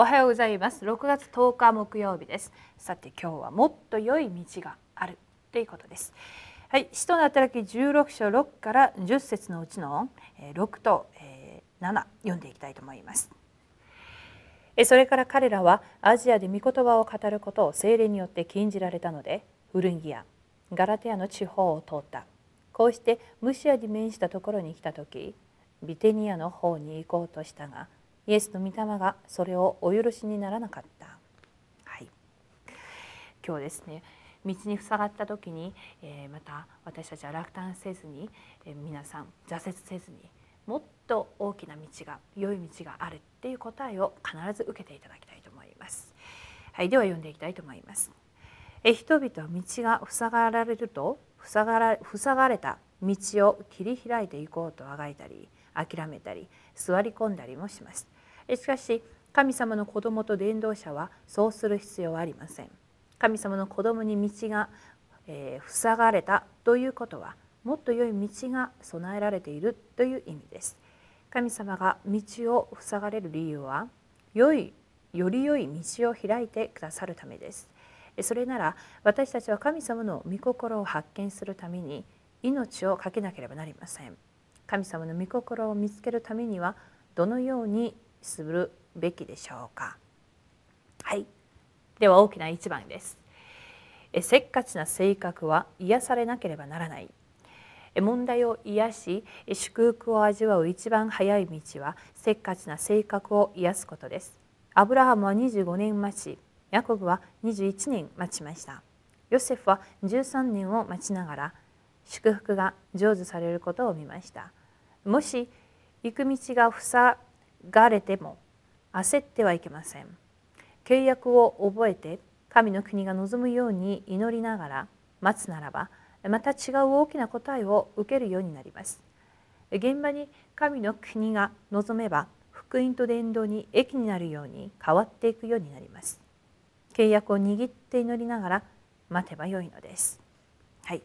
おはようございます。6月10日木曜日です。さて今日はもっと良い道があるということです。はい使徒の働き16章6から10節のうちの6と7読んでいきたいと思います。それから彼らはアジアで御言葉を語ることを精霊によって禁じられたのでウルンギアガラテアの地方を通った。こうしてムシアに面したところに来た時ビテニアの方に行こうとしたがイエスの御霊がそれをお許しにならなかった、はい、今日ですね道に塞がった時に、えー、また私たちは落胆せずに、えー、皆さん挫折せずにもっと大きな道が良い道があるっていう答えを必ず受けていただきたいと思います。はい、では読んでいきたいと思います。え人々は道が塞がられると塞がら塞がれた道を切り開いていこうとあがいたり諦めたり座り込んだりもします。しかし神様の子供と伝道者はそうする必要はありません。神様の子供に道が、えー、塞がれたということはもっと良い道が備えられているという意味です。神様が道を塞がれる理由は良いより良い道を開いてくださるためです。それなら私たちは神様の御心を発見するために命を懸けなければなりません。神様の御心を見つけるためにはどのようにするべきでしょうか？はい。では大きな一番です。せっかちな性格は癒されなければならない。問題を癒し祝福を味わう一番早い道はせっかちな性格を癒すことです。アブラハムは25年待ちヤコブは21年待ちました。ヨセフは13年を待ちながら祝福が成就されることを見ました。もし行く道が塞がれても焦ってはいけません。契約を覚えて神の国が望むように祈りながら待つならばまた違う大きな答えを受けるようになります。現場に神の国が望めば福音と伝道に益になるように変わっていくようになります。契約を握って祈りながら待てばよいのです。はい。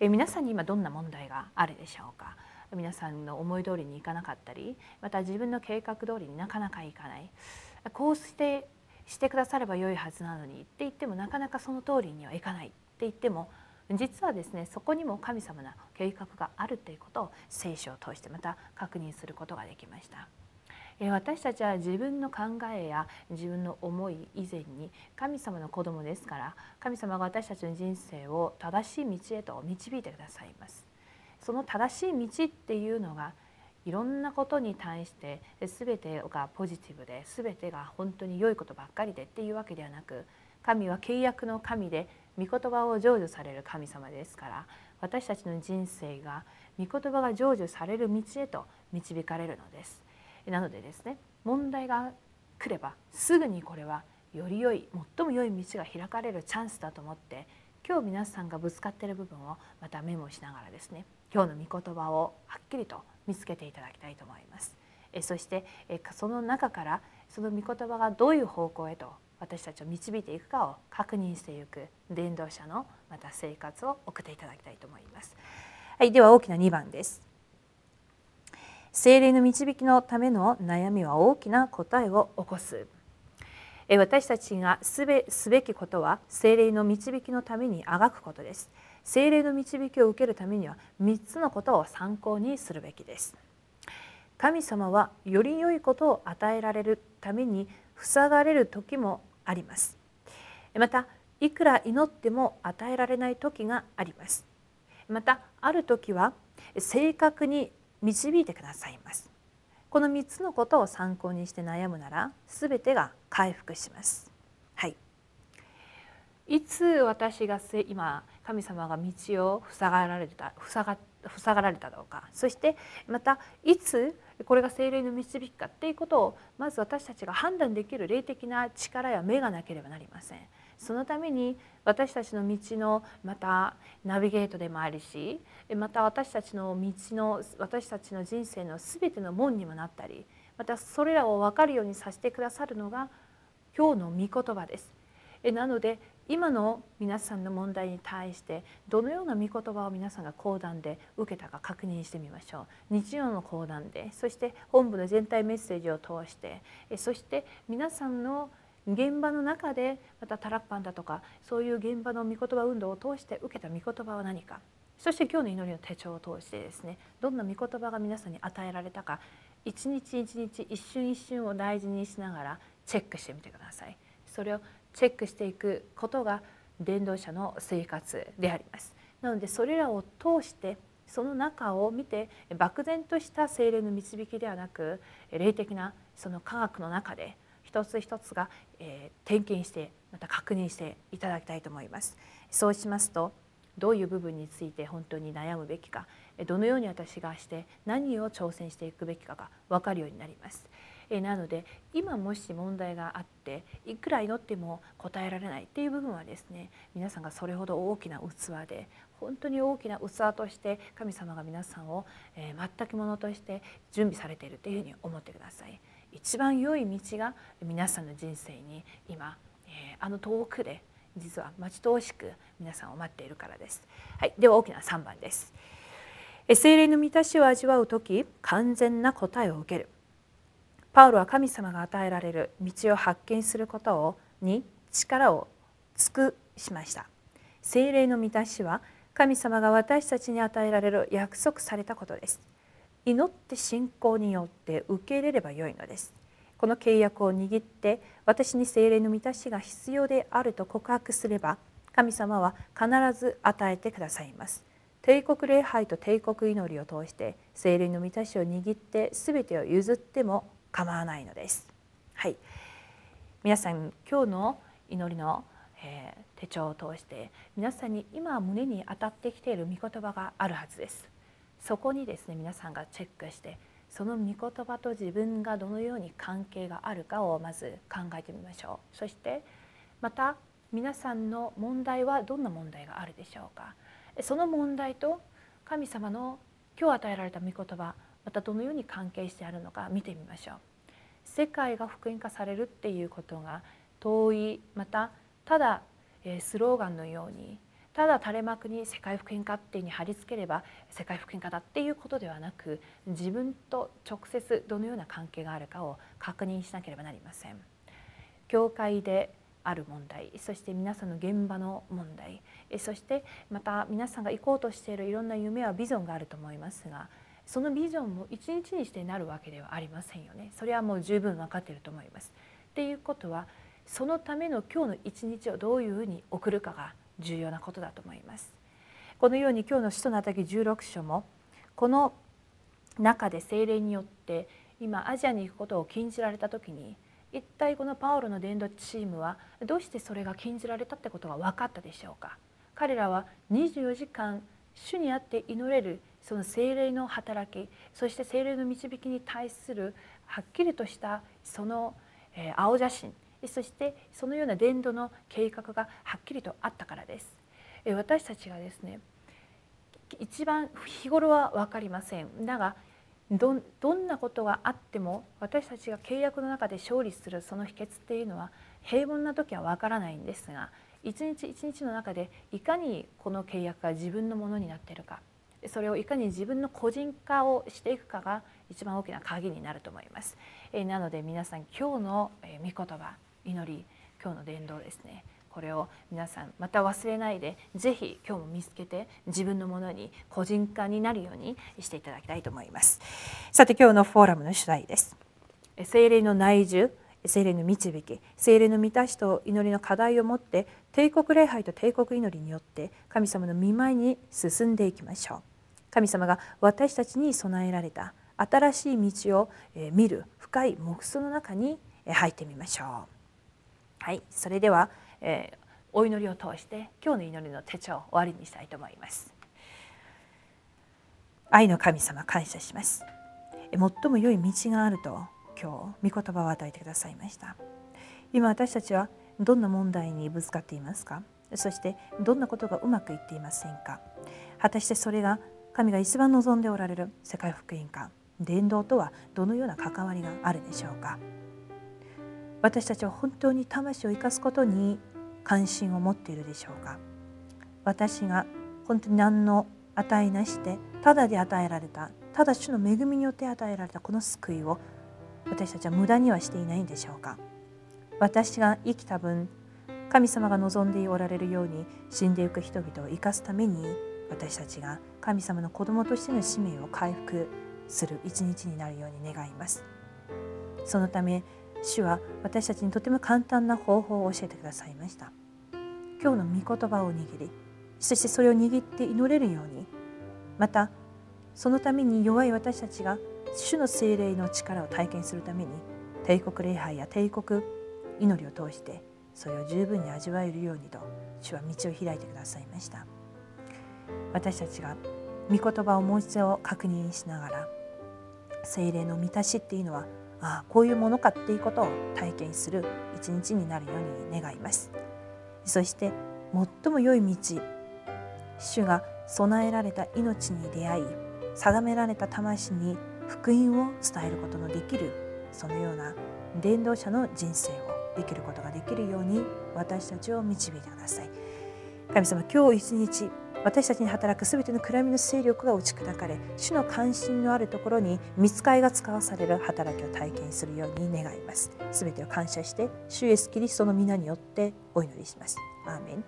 え皆さんに今どんな問題があるでしょうか？皆さんの思い通りにいかなかったりまた自分の計画通りになかなかいかないこうしてしてくださればよいはずなのにって言ってもなかなかその通りにはいかないって言っても実はですねそこにも神様の計画があるということを聖書を通してまた確認することができました。私たちは自分の考えや自分の思い以前に神様の子供ですから神様が私たちの人生を正しい道へと導いてくださいます。その正しい道っていうのがいろんなことに対して全てがポジティブで全てが本当に良いことばっかりでっていうわけではなく神は契約の神で御言葉を成就される神様ですから私たちの人生が御言葉が成就される道へと導かれるのです。なのでですね問題が来ればすぐにこれはより良い最も良い道が開かれるチャンスだと思って今日皆さんがぶつかっている部分をまたメモしながらですね今日の御言葉をはっきりと見つけていただきたいと思います。えそしてえその中からその御言葉がどういう方向へと私たちを導いていくかを確認していく伝道者のまた生活を送っていただきたいと思います。はい、では大きな2番です。精霊の導きのための悩みは大きな答えを起こす。私たちがすべすべきことは精霊の導きのためにあがくことです。精霊の導きを受けるためには3つのことを参考にするべきです。神様はより良いことを与えられるために塞がれる時もあります。またいくら祈っても与えられない時があります。またある時は正確に導いてくださいます。この3つのことを参考にして悩むなら全てが回復します。はい。いつ私が今神様が道を塞がられた塞が塞がられたのかそしてまたいつこれが精霊の導きかっていうことをまず私たちが判断できる霊的な力や目がなければなりません。そのために私たちの道のまたナビゲートでもあるしまた私たちの道の私たちの人生の全ての門にもなったりまたそれらを分かるようにさせてくださるのが今日の御言葉です。なので今の皆さんの問題に対してどのような御言葉を皆さんが講談で受けたか確認してみましょう日曜の講談でそして本部の全体メッセージを通してそして皆さんの現場の中でまたタラッパンだとかそういう現場の御言葉運動を通して受けた御言葉は何かそして今日の祈りの手帳を通してですねどんな御言葉が皆さんに与えられたか一日一日一瞬一瞬を大事にしながらチェックしてみてください。それをチェックしていくことが伝道者の生活でありますなのでそれらを通してその中を見て漠然とした精霊の導きではなく霊的なその科学の中で一つ一つが、え点検してまた確認していただきたいと思いますそうしますとどういう部分について本当に悩むべきかどのように私がして何を挑戦していくべきかが分かるようになりますえなので今もし問題があっていくら祈っても答えられないっていう部分はですね皆さんがそれほど大きな器で本当に大きな器として神様が皆さんを、え全くものとして準備されているというふうに思ってください。一番良い道が皆さんの人生に今、えあの遠くで実は待ち遠しく皆さんを待っているからです。はい、では大きな3番です。精霊の満たしを味わう時完全な答えを受けるパウロは神様が与えられる道を発見することをに力を尽くしました精霊の満たしは神様が私たちに与えられる約束されたことです祈って信仰によって受け入れればよいのですこの契約を握って私に精霊の満たしが必要であると告白すれば神様は必ず与えてくださいます帝国礼拝と帝国祈りを通して精霊の満たしを握って全てを譲っても構わないのです。はい、皆さん今日の祈りの、えー、手帳を通して皆さんに今胸に当たってきている御言葉があるはずです。そこにですね皆さんがチェックしてその御言葉と自分がどのように関係があるかをまず考えてみましょう。そしてまた皆さんの問題はどんな問題があるでしょうか。その問題と神様の今日与えられた御言葉またどのように関係してあるのか見てみましょう。世界が福音化されるっていうことが遠いまたただスローガンのようにただ垂れ幕に世界福音化っていうに貼り付ければ世界福音化だっていうことではなく自分と直接どのような関係があるかを確認しなければなりません。教会である問題そして皆さんの現場の問題そしてまた皆さんが行こうとしているいろんな夢はビジョンがあると思いますがそのビジョンも一日にしてなるわけではありませんよねそれはもう十分分かっていると思います。っていうことはそのための今日の一日をどういうふうに送るかが重要なことだと思います。このように今日の使徒のたき16章もこの中で精霊によって今アジアに行くことを禁じられた時に一体このパウロの伝道チームはどうしてそれが禁じられたってことが分かったでしょうか彼らは24時間主にあって祈れるその精霊の働きそして精霊の導きに対するはっきりとしたその青写真そしてそのような伝道の計画がはっきりとあったからです。私たちがですね一番日頃は分かりませんだがどどんなことがあっても私たちが契約の中で勝利するその秘訣っていうのは平凡な時は分からないんですが一日一日の中でいかにこの契約が自分のものになっているかそれをいかに自分の個人化をしていくかが一番大きな鍵になると思います。えなので皆さん今日の御言葉祈り今日の伝道ですね。これを皆さんまた忘れないで是非今日も見つけて自分のものに個人化になるようにしていただきたいと思います。さて今日のフォーラムの主題です。精霊の内住精霊の導き精霊の満たしと祈りの課題を持って帝国礼拝と帝国祈りによって神様の見舞いに進んでいきましょう。神様が私たちに備えられた新しい道を見る深い黙想の中に入ってみましょう。はい、それでは、えー、お祈りを通して今日の祈りの手帳を終わりにしたいと思います。愛の神様感謝します。最も良い道があると今日御言葉を与えてくださいました。今私たちはどんな問題にぶつかっていますか？そしてどんなことがうまくいっていませんか？果たしてそれが神が一番望んでおられる世界福音化伝道とはどのような関わりがあるでしょうか？私たちは本当に魂を生かすことに関心を持っているでしょうか？私が本当に何の値なしてただで与えられたただ主の恵みによって与えられたこの救いを私たちは無駄にはしていないんでしょうか？私が生きた分神様が望んでおられるように死んでいく人々を生かすために私たちが神様の子供としての使命を回復する一日になるように願います。そのため主は私たちにとても簡単な方法を教えてくださいました。今日の御言葉を握りそしてそれを握って祈れるようにまたそのために弱い私たちが主の精霊の力を体験するために帝国礼拝や帝国祈りを通してそれを十分に味わえるようにと主は道を開いてくださいました。私たちが御言葉をもう一度確認しながら精霊の満たしっていうのはああこういうものかっていうことを体験する一日になるように願います。そして最も良い道主が備えられた命に出会い定められた魂に福音を伝えることのできるそのような伝道者の人生を生きることができるように私たちを導いてください。神様今日一日私たちに働く全ての暗闇の勢力が打ち砕かれ主の関心のあるところに見つかいが使わされる働きを体験するように願います。全てを感謝して主イエスキリストの皆によってお祈りします。アーメン。